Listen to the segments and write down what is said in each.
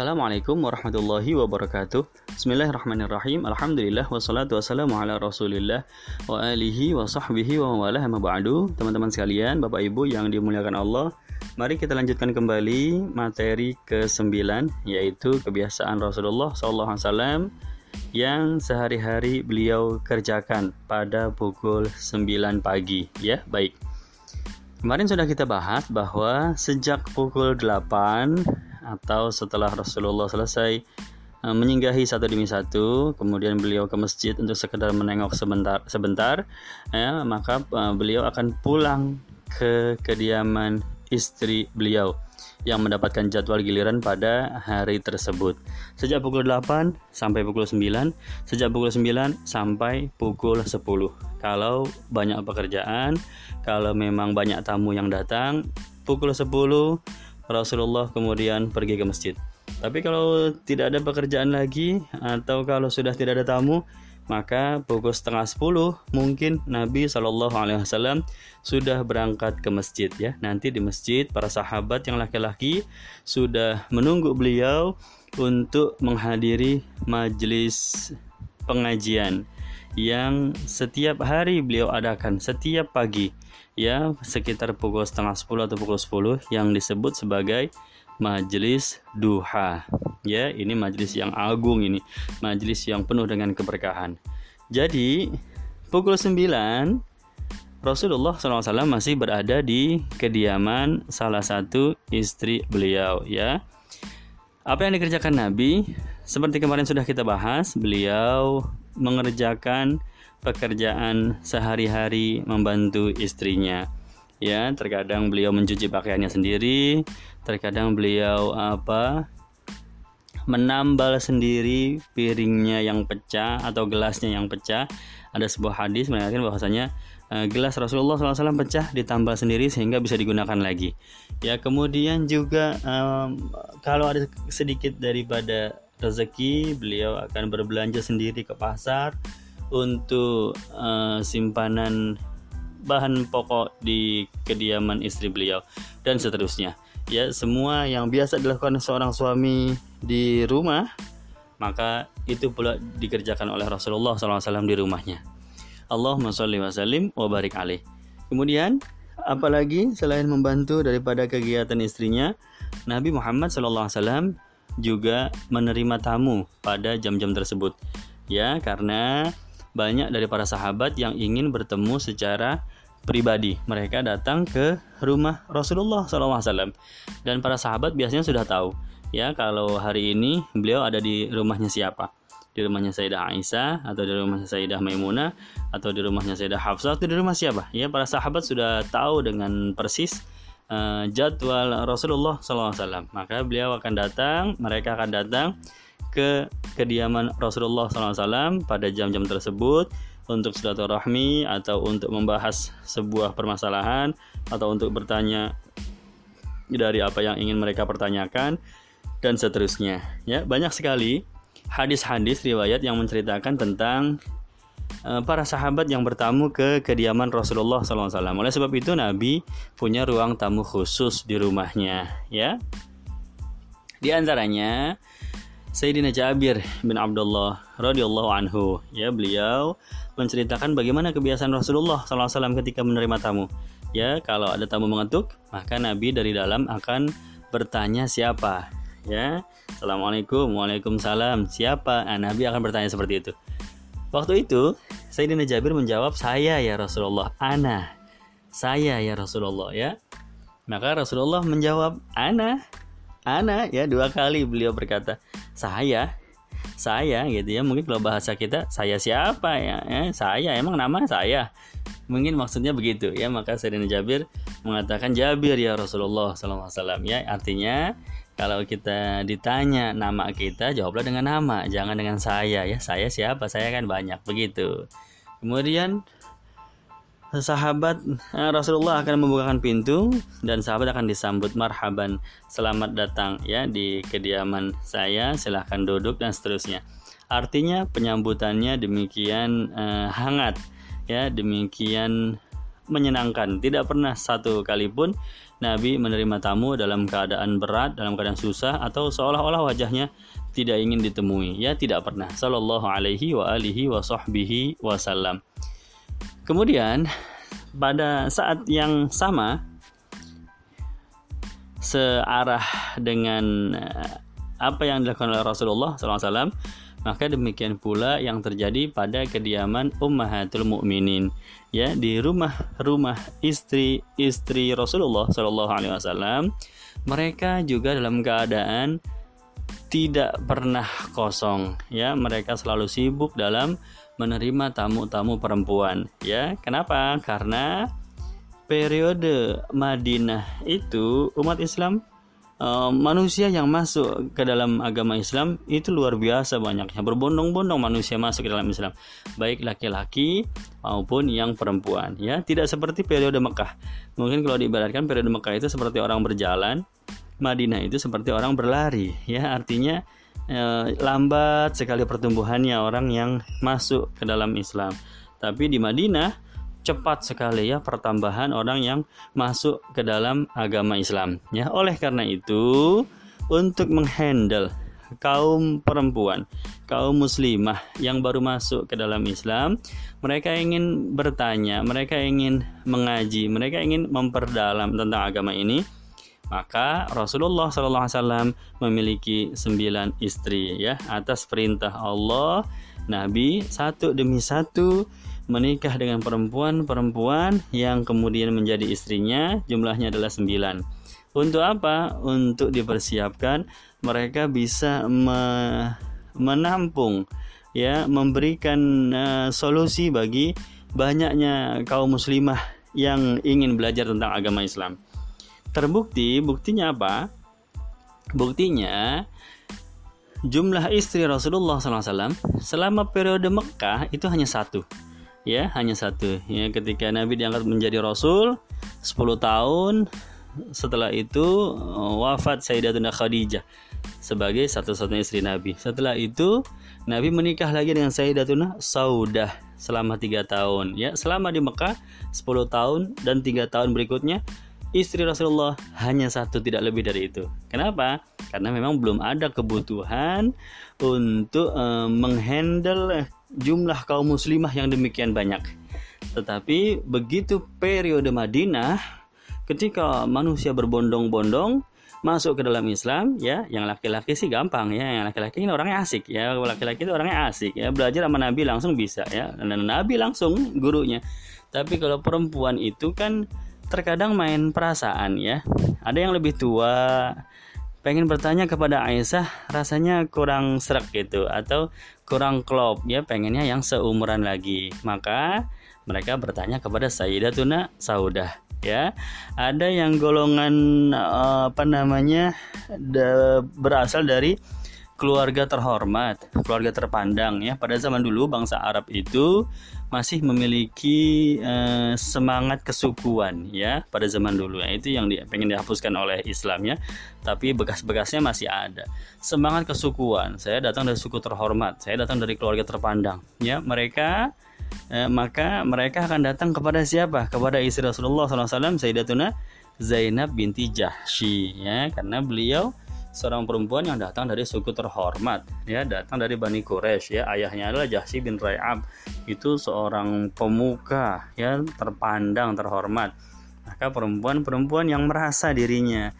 Assalamualaikum warahmatullahi wabarakatuh. Bismillahirrahmanirrahim. Alhamdulillah Wassalatu wassalamu ala rasulillah Wa alihi wa sahbihi wa Teman-teman sekalian, Bapak Ibu yang dimuliakan Allah Mari kita lanjutkan kembali materi ke-9 Yaitu kebiasaan Rasulullah SAW Yang sehari-hari beliau kerjakan pada pukul 9 pagi. Ya, baik. Kemarin sudah kita bahas bahwa sejak pukul 8 atau setelah Rasulullah selesai uh, menyinggahi satu demi satu, kemudian beliau ke masjid untuk sekedar menengok sebentar, sebentar, ya, maka uh, beliau akan pulang ke kediaman istri beliau yang mendapatkan jadwal giliran pada hari tersebut. Sejak pukul 8 sampai pukul 9, sejak pukul 9 sampai pukul 10. Kalau banyak pekerjaan, kalau memang banyak tamu yang datang, pukul 10 Rasulullah kemudian pergi ke masjid. Tapi kalau tidak ada pekerjaan lagi atau kalau sudah tidak ada tamu, maka pukul setengah sepuluh mungkin Nabi Wasallam sudah berangkat ke masjid ya. Nanti di masjid para sahabat yang laki-laki sudah menunggu beliau untuk menghadiri majelis pengajian yang setiap hari beliau adakan setiap pagi ya sekitar pukul setengah sepuluh atau pukul sepuluh yang disebut sebagai majelis duha. Ya ini majelis yang agung ini majelis yang penuh dengan keberkahan. Jadi pukul 9 Rasulullah SAW masih berada di kediaman salah satu istri beliau ya. Apa yang dikerjakan Nabi? Seperti kemarin sudah kita bahas beliau mengerjakan pekerjaan sehari-hari membantu istrinya. Ya, terkadang beliau mencuci pakaiannya sendiri, terkadang beliau apa menambal sendiri piringnya yang pecah atau gelasnya yang pecah. Ada sebuah hadis mengatakan bahwasanya uh, gelas Rasulullah SAW pecah ditambal sendiri sehingga bisa digunakan lagi. Ya, kemudian juga um, kalau ada sedikit daripada rezeki, beliau akan berbelanja sendiri ke pasar untuk uh, simpanan bahan pokok di kediaman istri beliau dan seterusnya. Ya, semua yang biasa dilakukan seorang suami di rumah maka itu pula dikerjakan oleh Rasulullah SAW di rumahnya. Allahumma sholli wa sallim wa barik alaih. Kemudian apalagi selain membantu daripada kegiatan istrinya, Nabi Muhammad SAW juga menerima tamu pada jam-jam tersebut. Ya, karena banyak dari para sahabat yang ingin bertemu secara pribadi. Mereka datang ke rumah Rasulullah SAW dan para sahabat biasanya sudah tahu ya kalau hari ini beliau ada di rumahnya siapa di rumahnya Sayyidah Aisyah atau di rumahnya Sayyidah Maimunah atau di rumahnya Sayyidah Hafsah atau di rumah siapa ya para sahabat sudah tahu dengan persis uh, jadwal Rasulullah SAW maka beliau akan datang mereka akan datang ke kediaman Rasulullah SAW pada jam-jam tersebut untuk silaturahmi atau untuk membahas sebuah permasalahan atau untuk bertanya dari apa yang ingin mereka pertanyakan dan seterusnya. Ya banyak sekali hadis-hadis riwayat yang menceritakan tentang para sahabat yang bertamu ke kediaman Rasulullah SAW. Oleh sebab itu Nabi punya ruang tamu khusus di rumahnya ya. Di antaranya Sayyidina Jabir bin Abdullah radhiyallahu anhu. Ya beliau menceritakan bagaimana kebiasaan Rasulullah SAW ketika menerima tamu. Ya kalau ada tamu mengetuk maka Nabi dari dalam akan bertanya siapa. Ya Assalamualaikum Waalaikumsalam siapa? Nah, Nabi akan bertanya seperti itu waktu itu Sayyidina Jabir menjawab saya ya Rasulullah ana. Saya ya Rasulullah ya. Maka Rasulullah menjawab ana. Ana ya dua kali beliau berkata saya. Saya gitu ya. Mungkin kalau bahasa kita saya siapa ya, ya? Saya emang nama saya. Mungkin maksudnya begitu ya. Maka Sayyidina Jabir mengatakan Jabir ya Rasulullah SAW ya. Artinya kalau kita ditanya nama kita jawablah dengan nama jangan dengan saya ya. Saya siapa? Saya kan banyak begitu. Kemudian sahabat eh, Rasulullah akan membukakan pintu dan sahabat akan disambut marhaban. Selamat datang ya di kediaman saya. Silahkan duduk dan seterusnya. Artinya penyambutannya demikian uh, hangat ya. Demikian menyenangkan. Tidak pernah satu kali pun Nabi menerima tamu dalam keadaan berat, dalam keadaan susah atau seolah-olah wajahnya tidak ingin ditemui. Ya, tidak pernah. Sallallahu alaihi wa alihi wa sahbihi wasallam. Kemudian pada saat yang sama searah dengan eh, apa yang dilakukan oleh Rasulullah SAW maka demikian pula yang terjadi pada kediaman Ummahatul Mukminin ya di rumah-rumah istri-istri Rasulullah Shallallahu alaihi wasallam mereka juga dalam keadaan tidak pernah kosong. Ya mereka selalu sibuk dalam menerima tamu-tamu perempuan. Ya kenapa? Karena periode Madinah itu umat Islam manusia yang masuk ke dalam agama Islam itu luar biasa banyaknya. Berbondong-bondong manusia masuk ke dalam Islam. Baik laki-laki maupun yang perempuan ya. Tidak seperti periode Mekah. Mungkin kalau diibaratkan periode Mekah itu seperti orang berjalan Madinah itu seperti orang berlari ya. Artinya eh, lambat sekali pertumbuhannya orang yang masuk ke dalam Islam. Tapi di Madinah cepat sekali ya pertambahan orang yang masuk ke dalam agama Islam ya. Oleh karena itu untuk menghandle kaum perempuan kaum muslimah yang baru masuk ke dalam Islam mereka ingin bertanya mereka ingin mengaji mereka ingin memperdalam tentang agama ini maka Rasulullah SAW memiliki sembilan istri ya atas perintah Allah Nabi satu demi satu menikah dengan perempuan-perempuan yang kemudian menjadi istrinya jumlahnya adalah sembilan. Untuk apa? Untuk dipersiapkan mereka bisa me menampung ya memberikan uh, solusi bagi banyaknya kaum muslimah yang ingin belajar tentang agama Islam. Terbukti, buktinya apa? Buktinya jumlah istri Rasulullah SAW selama periode Mekah itu hanya satu ya hanya satu. Ya ketika Nabi diangkat menjadi Rasul 10 tahun setelah itu eh, wafat Sayyidatuna Khadijah sebagai satu-satunya istri Nabi. Setelah itu Nabi menikah lagi dengan Sayyidatuna Saudah selama tiga tahun. Ya selama di Mekah 10 tahun dan tiga tahun berikutnya istri Rasulullah hanya satu tidak lebih dari itu. Kenapa? Karena memang belum ada kebutuhan untuk uh, menghandle jumlah kaum muslimah yang demikian banyak. Tetapi begitu periode Madinah, ketika manusia berbondong-bondong masuk ke dalam Islam, ya, yang laki-laki sih gampang ya, yang laki-laki ini orangnya asik ya, laki-laki itu orangnya asik ya, belajar sama Nabi langsung bisa ya, dan Nabi langsung gurunya. Tapi kalau perempuan itu kan terkadang main perasaan ya, ada yang lebih tua, pengen bertanya kepada Aisyah rasanya kurang serak gitu atau kurang klop? Ya pengennya yang seumuran lagi. Maka mereka bertanya kepada Sayyidatuna Saudah ya. Ada yang golongan eh, apa namanya berasal dari keluarga terhormat, keluarga terpandang ya. Pada zaman dulu bangsa Arab itu masih memiliki eh, semangat kesukuan ya pada zaman dulu. Ya itu yang di, pengen dihapuskan oleh Islam ya. Tapi bekas-bekasnya masih ada. Semangat kesukuan. Saya datang dari suku terhormat. Saya datang dari keluarga terpandang ya. Mereka eh, maka mereka akan datang kepada siapa? Kepada istri Rasulullah SAW Sayyidatuna Zainab binti Jahsy ya. Karena beliau seorang perempuan yang datang dari suku terhormat ya datang dari Bani Quraisy ya. Ayahnya adalah Jahsi bin Rayab. Itu seorang pemuka ya terpandang terhormat. Maka perempuan-perempuan yang merasa dirinya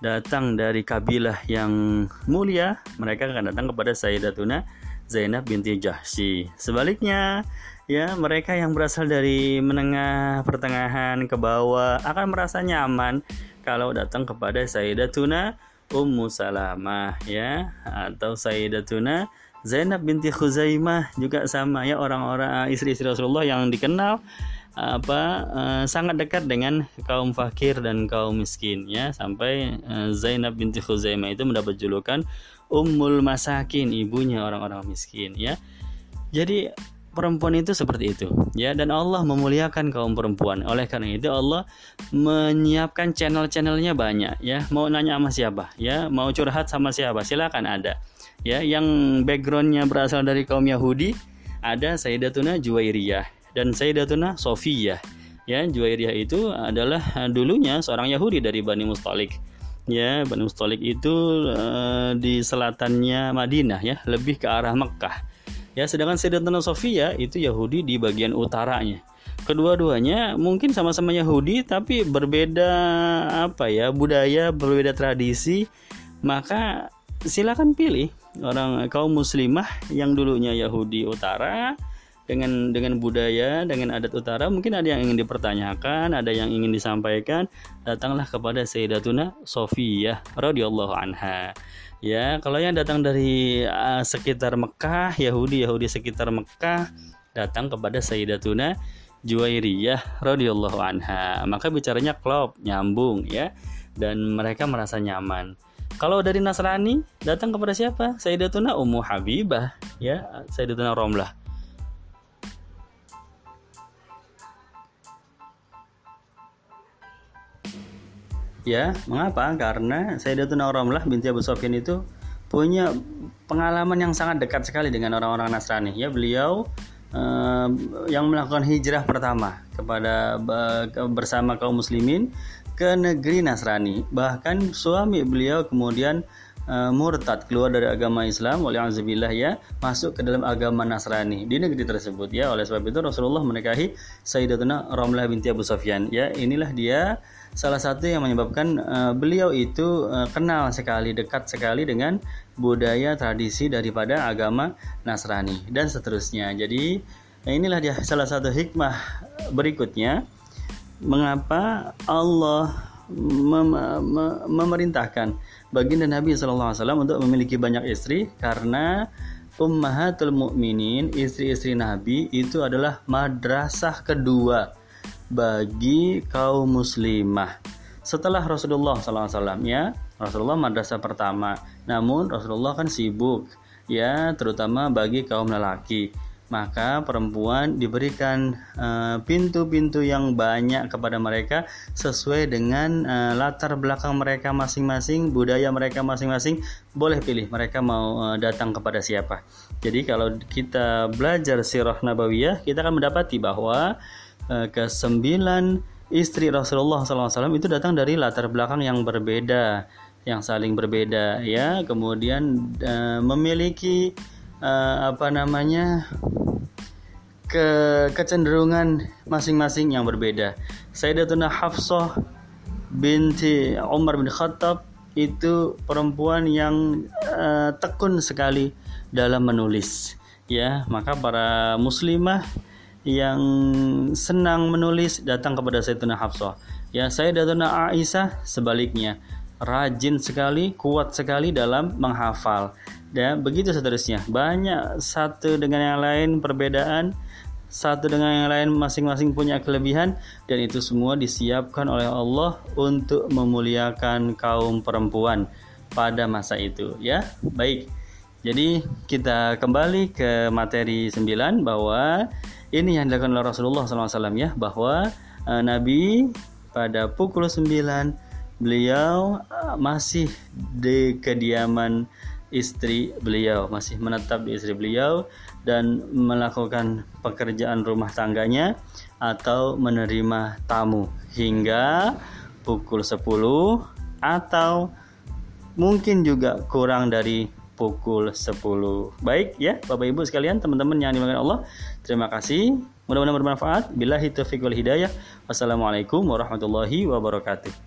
datang dari kabilah yang mulia mereka akan datang kepada Sayyidatuna Zainab binti Jahsi sebaliknya ya mereka yang berasal dari menengah pertengahan ke bawah akan merasa nyaman kalau datang kepada Sayyidatuna Ummu Salamah ya. Atau Sayyidatuna Zainab binti Khuzaimah juga sama ya. Orang-orang eh, istri-istri Rasulullah yang dikenal apa uh, sangat dekat dengan kaum fakir dan kaum miskin ya. Sampai uh, Zainab binti Khuzaimah itu mendapat julukan Ummul Masakin ibunya orang-orang miskin ya. Jadi perempuan itu seperti itu. Ya dan Allah memuliakan kaum perempuan. Oleh karena itu Allah menyiapkan channel-channelnya banyak ya. Mau nanya sama siapa? Ya mau curhat sama siapa? Silakan ada. Ya yang backgroundnya berasal dari kaum Yahudi ada Sayyidatuna Juwairiyah dan Sayyidatuna Sofiyah. Ya, Juwairiyah itu adalah dulunya seorang Yahudi dari Bani Mustalik. Ya, Bani Mustalik itu uh, di selatannya Madinah ya, lebih ke arah Mekah. Ya, sedangkan Sayyidatuna Sofia itu Yahudi di bagian utaranya. Kedua-duanya mungkin sama-sama Yahudi tapi berbeda apa ya, budaya, berbeda tradisi. Maka silakan pilih orang kaum muslimah yang dulunya Yahudi utara dengan dengan budaya, dengan adat utara, mungkin ada yang ingin dipertanyakan, ada yang ingin disampaikan, datanglah kepada Sayyidatuna Sofiyah radhiyallahu anha. Ya, kalau yang datang dari uh, sekitar Mekah, Yahudi Yahudi sekitar Mekah datang kepada Sayyidatuna Juwairiyah radhiyallahu anha. Maka bicaranya klop, nyambung ya dan mereka merasa nyaman. Kalau dari Nasrani datang kepada siapa? Sayyidatuna Ummu Habibah ya, Sayyidatuna Romlah Ya, mengapa? Karena Sayyidatuna Ramlah binti Abu Sufyan itu punya pengalaman yang sangat dekat sekali dengan orang-orang Nasrani. Ya, beliau uh, yang melakukan hijrah pertama kepada uh, bersama kaum muslimin ke negeri Nasrani. Bahkan suami beliau kemudian uh, murtad keluar dari agama Islam oleh azubillah ya masuk ke dalam agama Nasrani di negeri tersebut ya. Oleh sebab itu Rasulullah menikahi Sayyidatuna Ramlah binti Abu Sufyan ya. Inilah dia salah satu yang menyebabkan uh, beliau itu uh, kenal sekali, dekat sekali dengan budaya tradisi daripada agama Nasrani dan seterusnya. Jadi inilah dia salah satu hikmah berikutnya. Mengapa Allah mem mem memerintahkan baginda Nabi SAW untuk memiliki banyak istri karena ummahatul mukminin istri-istri Nabi itu adalah madrasah kedua bagi kaum muslimah. Setelah Rasulullah SAW ya, Rasulullah madrasah pertama. Namun Rasulullah kan sibuk ya, terutama bagi kaum lelaki. Maka perempuan diberikan eh, pintu-pintu uh, yang banyak kepada mereka sesuai dengan uh, latar belakang mereka masing-masing, budaya mereka masing-masing. Boleh pilih mereka mau uh, datang kepada siapa. Jadi kalau kita belajar sirah nabawiyah, kita akan mendapati bahwa Eh, ke sembilan istri Rasulullah SAW itu datang dari latar belakang yang berbeda, yang saling berbeda, ya. Kemudian uh, memiliki uh, apa namanya ke kecenderungan masing-masing yang berbeda. Sayyidatuna Hafsah binti Umar bin Khattab itu perempuan yang uh, tekun sekali dalam menulis ya maka para muslimah yang senang menulis datang kepada Sayyidina Hafsah. Ya, Sayyidina Aisyah sebaliknya rajin sekali, kuat sekali dalam menghafal. Dan begitu seterusnya. Banyak satu dengan yang lain perbedaan, satu dengan yang lain masing-masing punya kelebihan dan itu semua disiapkan oleh Allah untuk memuliakan kaum perempuan pada masa itu, ya. Baik. Jadi kita kembali ke materi 9 bahwa ini yang dilakukan oleh Rasulullah SAW ya bahwa uh, Nabi pada pukul 9 beliau uh, masih di kediaman istri beliau masih menetap di istri beliau dan melakukan pekerjaan rumah tangganya atau menerima tamu hingga pukul 10 atau mungkin juga kurang dari pukul 10. Baik ya, Bapak Ibu sekalian, teman-teman yang dimakan Allah, terima kasih. Mudah-mudahan bermanfaat. Bila taufiq wal hidayah. Wassalamualaikum warahmatullahi wabarakatuh.